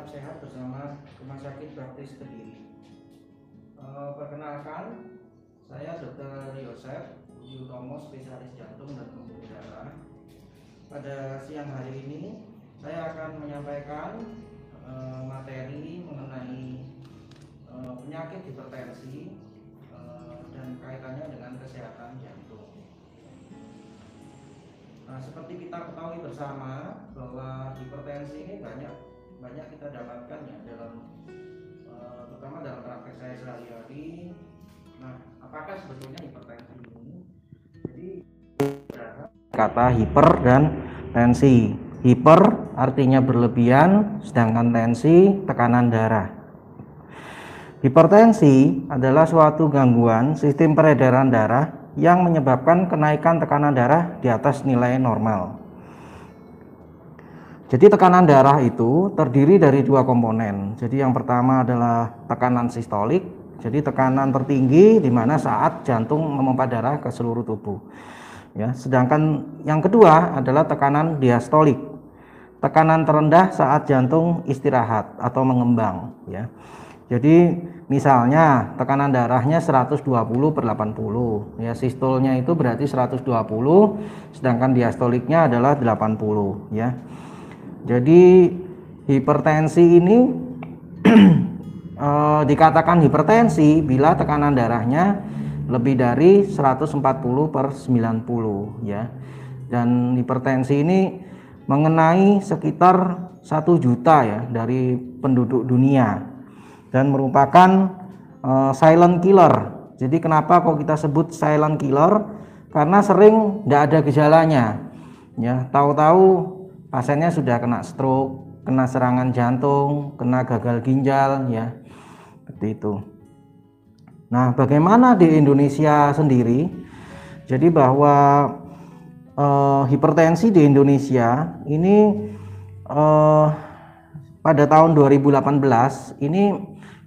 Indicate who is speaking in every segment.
Speaker 1: tetap sehat bersama Rumah Sakit Baptis Kediri. Eh, perkenalkan, saya Dr. Yosef Yutomo, spesialis jantung dan pembuluh darah. Pada siang hari ini, saya akan menyampaikan eh, materi mengenai eh, penyakit hipertensi dan kaitannya dengan kesehatan jantung. Nah, seperti kita ketahui bersama bahwa hipertensi ini banyak banyak kita dapatkan ya dalam eh, terutama dalam praktek saya sehari-hari. Nah, apakah sebetulnya hipertensi ini? Jadi kata hiper dan tensi. Hiper artinya berlebihan, sedangkan tensi tekanan darah. Hipertensi adalah suatu gangguan sistem peredaran darah yang menyebabkan kenaikan tekanan darah di atas nilai normal. Jadi tekanan darah itu terdiri dari dua komponen. Jadi yang pertama adalah tekanan sistolik, jadi tekanan tertinggi di mana saat jantung memompa darah ke seluruh tubuh. Ya, sedangkan yang kedua adalah tekanan diastolik, tekanan terendah saat jantung istirahat atau mengembang. Ya, jadi misalnya tekanan darahnya 120 per 80, ya sistolnya itu berarti 120, sedangkan diastoliknya adalah 80. Ya, jadi hipertensi ini eh, dikatakan hipertensi bila tekanan darahnya lebih dari 140 per 90 ya. Dan hipertensi ini mengenai sekitar satu juta ya dari penduduk dunia dan merupakan uh, silent killer. Jadi kenapa kok kita sebut silent killer? Karena sering tidak ada gejalanya. Ya, tahu-tahu pasiennya sudah kena stroke, kena serangan jantung, kena gagal ginjal ya. Seperti itu. Nah, bagaimana di Indonesia sendiri? Jadi bahwa eh, hipertensi di Indonesia ini eh, pada tahun 2018 ini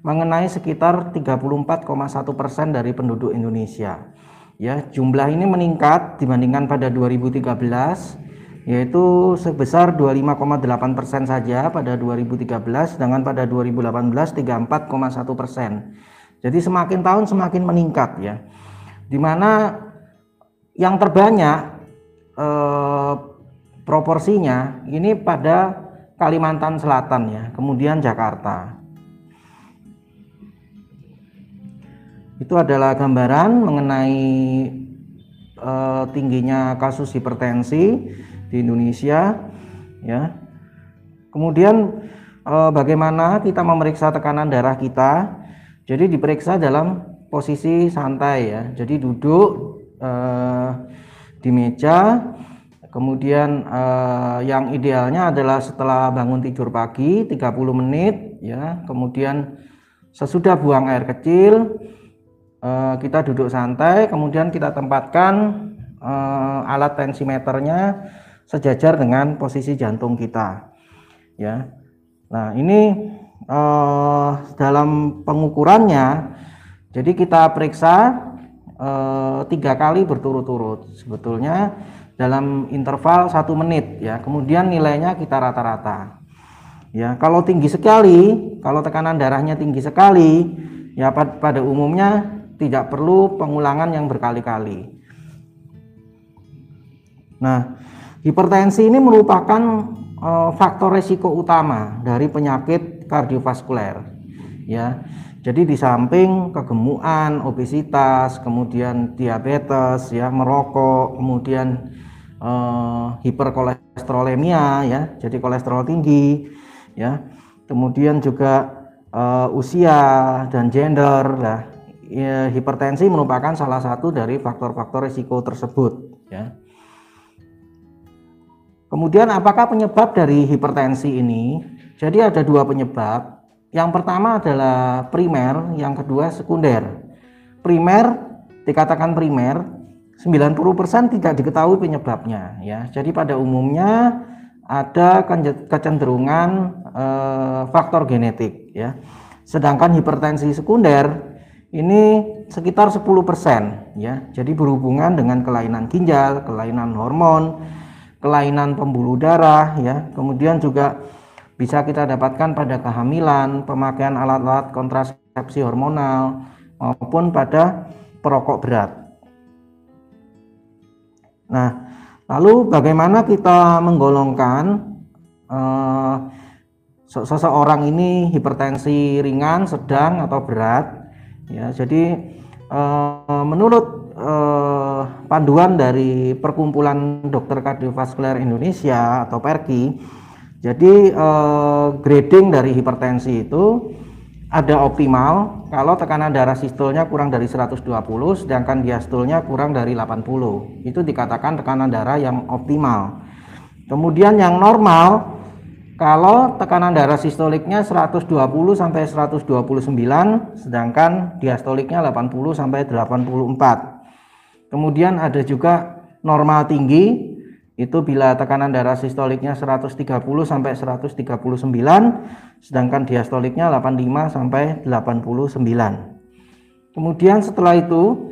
Speaker 1: mengenai sekitar 34,1 persen dari penduduk Indonesia. Ya, jumlah ini meningkat dibandingkan pada 2013 yaitu sebesar 25,8 persen saja pada 2013, sedangkan pada 2018 34,1 persen. Jadi semakin tahun semakin meningkat ya. Di mana yang terbanyak eh, proporsinya ini pada Kalimantan Selatan ya, kemudian Jakarta. Itu adalah gambaran mengenai eh, tingginya kasus hipertensi di Indonesia ya. Kemudian eh, bagaimana kita memeriksa tekanan darah kita? Jadi diperiksa dalam posisi santai ya. Jadi duduk eh, di meja. Kemudian eh, yang idealnya adalah setelah bangun tidur pagi 30 menit ya. Kemudian sesudah buang air kecil eh, kita duduk santai. Kemudian kita tempatkan eh, alat tensimeternya sejajar dengan posisi jantung kita. Ya. Nah ini eh, dalam pengukurannya jadi kita periksa eh, tiga kali berturut-turut sebetulnya dalam interval satu menit ya kemudian nilainya kita rata-rata ya kalau tinggi sekali kalau tekanan darahnya tinggi sekali ya pada umumnya tidak perlu pengulangan yang berkali-kali nah hipertensi ini merupakan eh, faktor resiko utama dari penyakit kardiovaskuler ya. Jadi di samping kegemukan obesitas kemudian diabetes ya merokok kemudian eh, hiperkolesterolemia ya jadi kolesterol tinggi ya. Kemudian juga eh, usia dan gender lah. Ya, hipertensi merupakan salah satu dari faktor-faktor risiko tersebut ya Kemudian apakah penyebab dari hipertensi ini? Jadi ada dua penyebab. Yang pertama adalah primer, yang kedua sekunder. Primer dikatakan primer 90% tidak diketahui penyebabnya ya. Jadi pada umumnya ada kecenderungan eh, faktor genetik ya. Sedangkan hipertensi sekunder ini sekitar 10% ya. Jadi berhubungan dengan kelainan ginjal, kelainan hormon, kelainan pembuluh darah ya. Kemudian juga bisa kita dapatkan pada kehamilan, pemakaian alat-alat kontrasepsi hormonal, maupun pada perokok berat. Nah, lalu bagaimana kita menggolongkan eh, seseorang ini hipertensi ringan, sedang, atau berat? Ya, jadi eh, menurut eh, panduan dari Perkumpulan Dokter Kardiovaskular Indonesia atau PERKI, jadi eh, grading dari hipertensi itu ada optimal kalau tekanan darah sistolnya kurang dari 120 sedangkan diastolnya kurang dari 80. Itu dikatakan tekanan darah yang optimal. Kemudian yang normal kalau tekanan darah sistoliknya 120 sampai 129 sedangkan diastoliknya 80 sampai 84. Kemudian ada juga normal tinggi itu bila tekanan darah sistoliknya 130 sampai 139 sedangkan diastoliknya 85 sampai 89 kemudian setelah itu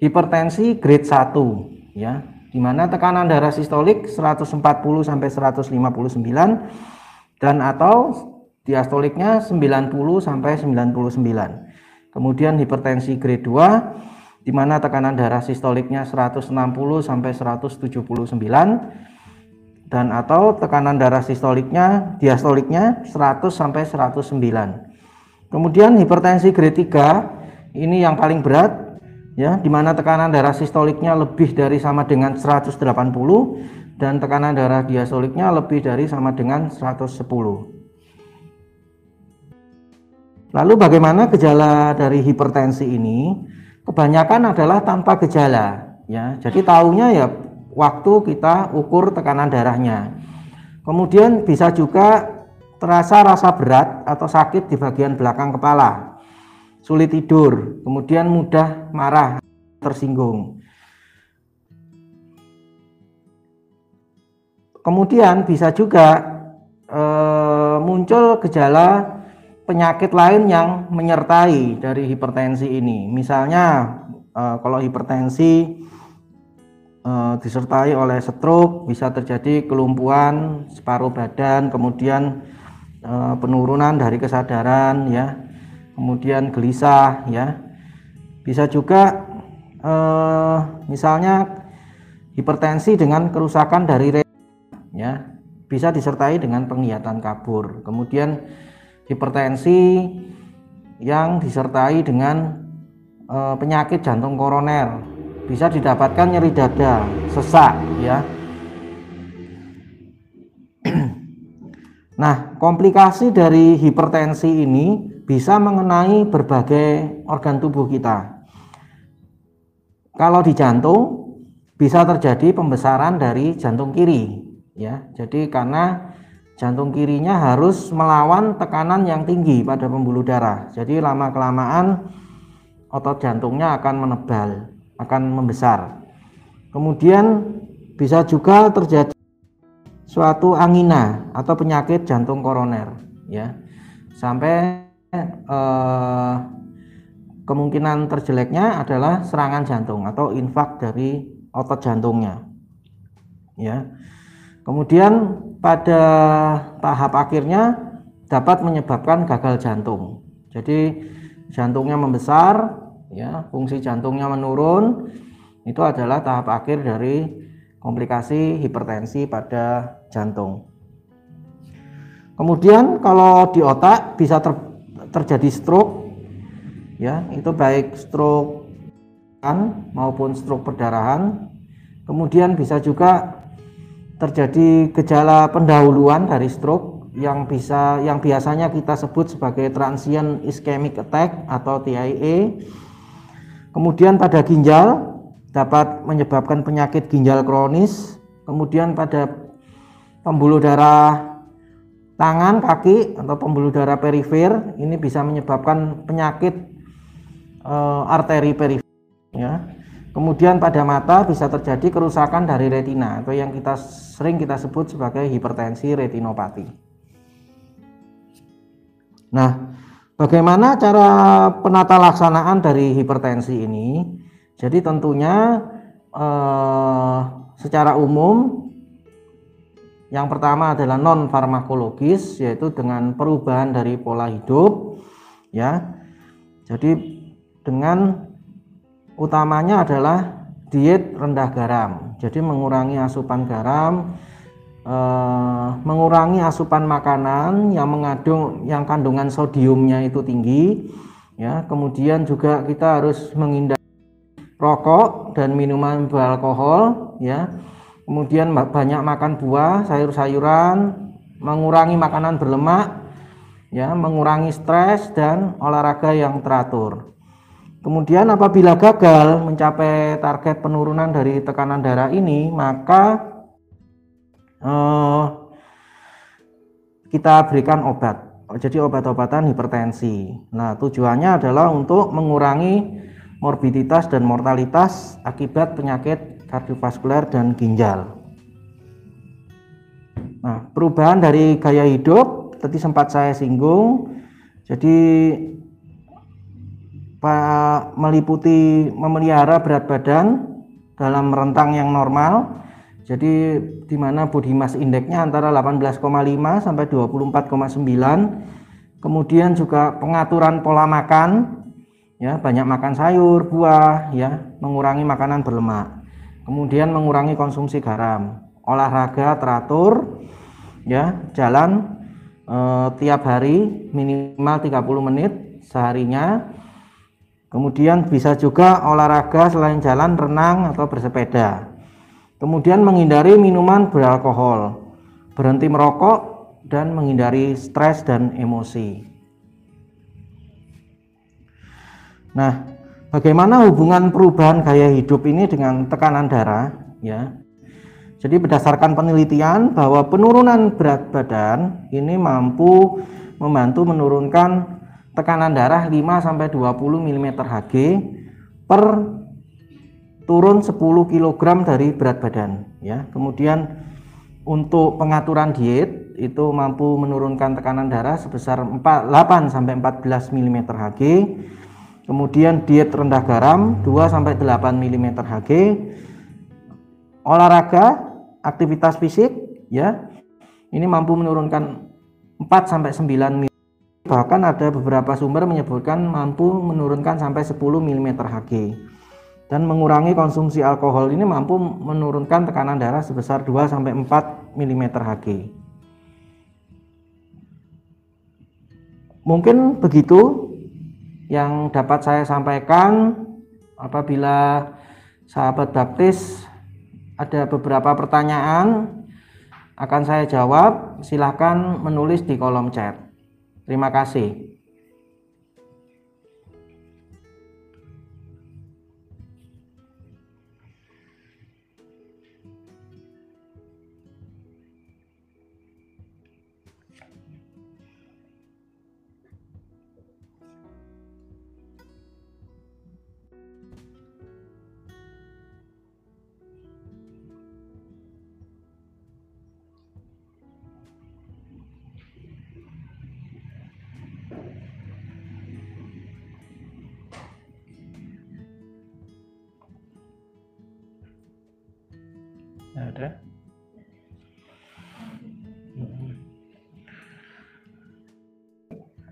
Speaker 1: hipertensi grade 1 ya di mana tekanan darah sistolik 140 sampai 159 dan atau diastoliknya 90 sampai 99 kemudian hipertensi grade 2 di mana tekanan darah sistoliknya 160 sampai 179 dan atau tekanan darah sistoliknya diastoliknya 100 sampai 109. Kemudian hipertensi grade 3 ini yang paling berat ya di mana tekanan darah sistoliknya lebih dari sama dengan 180 dan tekanan darah diastoliknya lebih dari sama dengan 110. Lalu bagaimana gejala dari hipertensi ini? Kebanyakan adalah tanpa gejala ya. Jadi tahunya ya waktu kita ukur tekanan darahnya. Kemudian bisa juga terasa rasa berat atau sakit di bagian belakang kepala sulit tidur kemudian mudah marah tersinggung. Kemudian bisa juga e, muncul gejala penyakit lain yang menyertai dari hipertensi ini. Misalnya uh, kalau hipertensi uh, disertai oleh stroke bisa terjadi kelumpuhan separuh badan, kemudian uh, penurunan dari kesadaran ya. Kemudian gelisah ya. Bisa juga misalnya hipertensi dengan kerusakan dari retina ya. Bisa disertai dengan penglihatan kabur. Kemudian hipertensi yang disertai dengan e, penyakit jantung koroner. Bisa didapatkan nyeri dada sesak ya. Nah komplikasi dari hipertensi ini bisa mengenai berbagai organ tubuh kita. Kalau di jantung bisa terjadi pembesaran dari jantung kiri ya. Jadi karena jantung kirinya harus melawan tekanan yang tinggi pada pembuluh darah. Jadi lama kelamaan otot jantungnya akan menebal, akan membesar. Kemudian bisa juga terjadi suatu angina atau penyakit jantung koroner, ya. Sampai eh, kemungkinan terjeleknya adalah serangan jantung atau infak dari otot jantungnya. Ya. Kemudian pada tahap akhirnya dapat menyebabkan gagal jantung. Jadi jantungnya membesar, ya, fungsi jantungnya menurun. Itu adalah tahap akhir dari komplikasi hipertensi pada jantung. Kemudian kalau di otak bisa ter, terjadi stroke, ya, itu baik stroke kan maupun stroke perdarahan. Kemudian bisa juga terjadi gejala pendahuluan dari stroke yang bisa yang biasanya kita sebut sebagai transient ischemic attack atau TIA. Kemudian pada ginjal dapat menyebabkan penyakit ginjal kronis. Kemudian pada pembuluh darah tangan, kaki atau pembuluh darah perifer ini bisa menyebabkan penyakit e, arteri perifer ya. Kemudian pada mata bisa terjadi kerusakan dari retina atau yang kita sering kita sebut sebagai hipertensi retinopati. Nah, bagaimana cara penata laksanaan dari hipertensi ini? Jadi tentunya eh, secara umum Yang pertama adalah non farmakologis yaitu dengan perubahan dari pola hidup ya. Jadi dengan utamanya adalah diet rendah garam. Jadi mengurangi asupan garam, eh, mengurangi asupan makanan yang mengandung yang kandungan sodiumnya itu tinggi ya. Kemudian juga kita harus menghindari rokok dan minuman beralkohol ya kemudian banyak makan buah, sayur-sayuran, mengurangi makanan berlemak, ya, mengurangi stres dan olahraga yang teratur. Kemudian apabila gagal mencapai target penurunan dari tekanan darah ini, maka eh, kita berikan obat. Jadi obat-obatan hipertensi. Nah, tujuannya adalah untuk mengurangi morbiditas dan mortalitas akibat penyakit kardiovaskuler dan ginjal. Nah, perubahan dari gaya hidup tadi sempat saya singgung. Jadi meliputi memelihara berat badan dalam rentang yang normal. Jadi di mana body mass indexnya antara 18,5 sampai 24,9. Kemudian juga pengaturan pola makan ya, banyak makan sayur, buah ya, mengurangi makanan berlemak kemudian mengurangi konsumsi garam olahraga teratur ya jalan eh, tiap hari minimal 30 menit seharinya kemudian bisa juga olahraga selain jalan renang atau bersepeda kemudian menghindari minuman beralkohol berhenti merokok dan menghindari stres dan emosi nah Bagaimana hubungan perubahan gaya hidup ini dengan tekanan darah? Ya, jadi berdasarkan penelitian bahwa penurunan berat badan ini mampu membantu menurunkan tekanan darah 5 sampai 20 mm Hg per turun 10 kg dari berat badan ya. Kemudian untuk pengaturan diet itu mampu menurunkan tekanan darah sebesar 8 sampai 14 mm Hg kemudian diet rendah garam 2 sampai 8 mm Hg olahraga aktivitas fisik ya. Ini mampu menurunkan 4 sampai 9 mm bahkan ada beberapa sumber menyebutkan mampu menurunkan sampai 10 mm Hg dan mengurangi konsumsi alkohol ini mampu menurunkan tekanan darah sebesar 2 sampai 4 mm Hg mungkin begitu yang dapat saya sampaikan. Apabila sahabat baptis ada beberapa pertanyaan akan saya jawab. Silahkan menulis di kolom chat terima kasih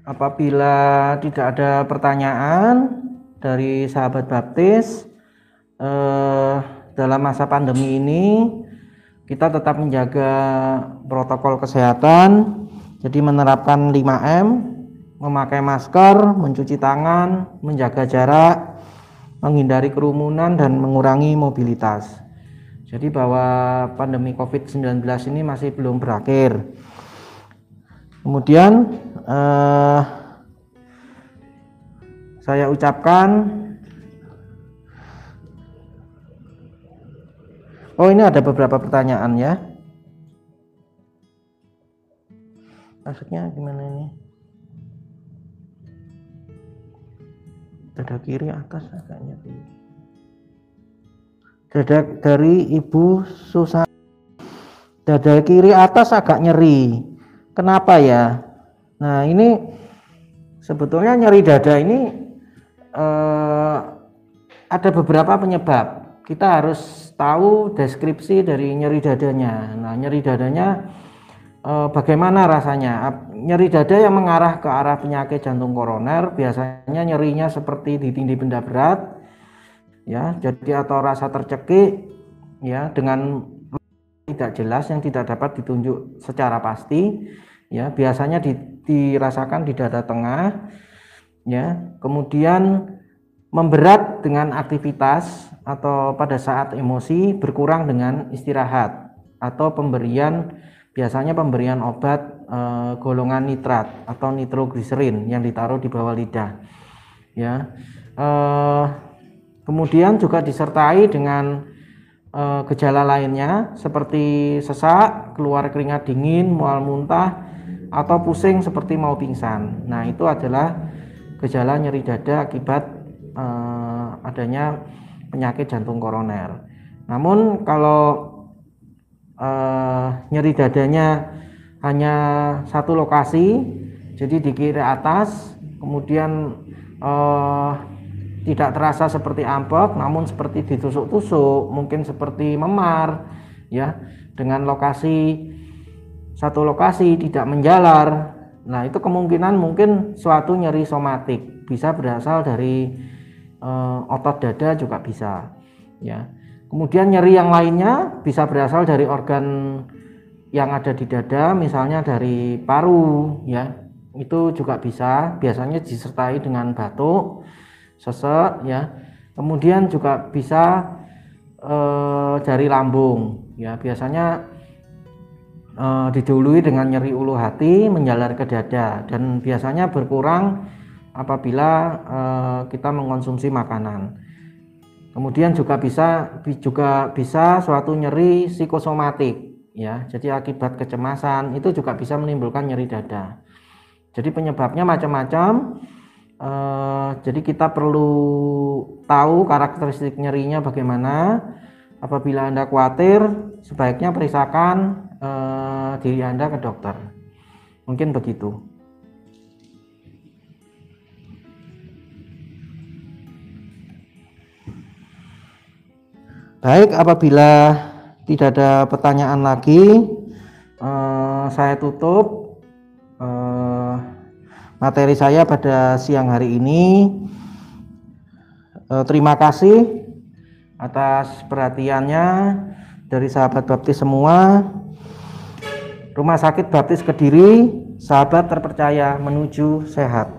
Speaker 1: apabila tidak ada pertanyaan dari sahabat baptis eh, dalam masa pandemi ini kita tetap menjaga protokol kesehatan jadi menerapkan 5M memakai masker, mencuci tangan, menjaga jarak, menghindari kerumunan dan mengurangi mobilitas. Jadi bahwa pandemi COVID-19 ini masih belum berakhir. Kemudian eh, saya ucapkan Oh ini ada beberapa pertanyaan ya. Maksudnya gimana ini? Dada kiri atas agaknya tinggi dada dari ibu susah dada kiri atas agak nyeri kenapa ya nah ini sebetulnya nyeri dada ini eh, ada beberapa penyebab kita harus tahu deskripsi dari nyeri dadanya. Nah, nyeri dadanya eh, bagaimana rasanya? Nyeri dada yang mengarah ke arah penyakit jantung koroner biasanya nyerinya seperti ditindih benda berat, ya, jadi atau rasa tercekik, ya, dengan tidak jelas yang tidak dapat ditunjuk secara pasti, ya, biasanya dirasakan di dada tengah, ya, kemudian memberat dengan aktivitas atau pada saat emosi berkurang dengan istirahat atau pemberian biasanya pemberian obat e, golongan nitrat atau nitrogliserin yang ditaruh di bawah lidah ya. E, kemudian juga disertai dengan e, gejala lainnya seperti sesak keluar keringat dingin mual muntah atau pusing seperti mau pingsan nah itu adalah gejala nyeri dada akibat uh, adanya penyakit jantung koroner. Namun kalau uh, nyeri dadanya hanya satu lokasi, jadi di kiri atas, kemudian uh, tidak terasa seperti ampek, namun seperti ditusuk-tusuk, mungkin seperti memar, ya, dengan lokasi satu lokasi tidak menjalar. Nah, itu kemungkinan mungkin suatu nyeri somatik. Bisa berasal dari uh, otot dada juga bisa ya. Kemudian nyeri yang lainnya bisa berasal dari organ yang ada di dada misalnya dari paru ya. Itu juga bisa biasanya disertai dengan batuk sesek ya. Kemudian juga bisa uh, dari lambung ya. Biasanya uh, didahului dengan nyeri ulu hati menjalar ke dada dan biasanya berkurang apabila uh, kita mengkonsumsi makanan. Kemudian juga bisa juga bisa suatu nyeri psikosomatik ya. Jadi akibat kecemasan itu juga bisa menimbulkan nyeri dada. Jadi penyebabnya macam-macam. Uh, jadi kita perlu tahu karakteristik nyerinya bagaimana. Apabila Anda khawatir, sebaiknya periksakan uh, diri Anda ke dokter. Mungkin begitu. Baik, apabila tidak ada pertanyaan lagi, eh, saya tutup eh, materi saya pada siang hari ini. Eh, terima kasih atas perhatiannya dari sahabat baptis semua. Rumah Sakit Baptis Kediri, sahabat terpercaya menuju sehat.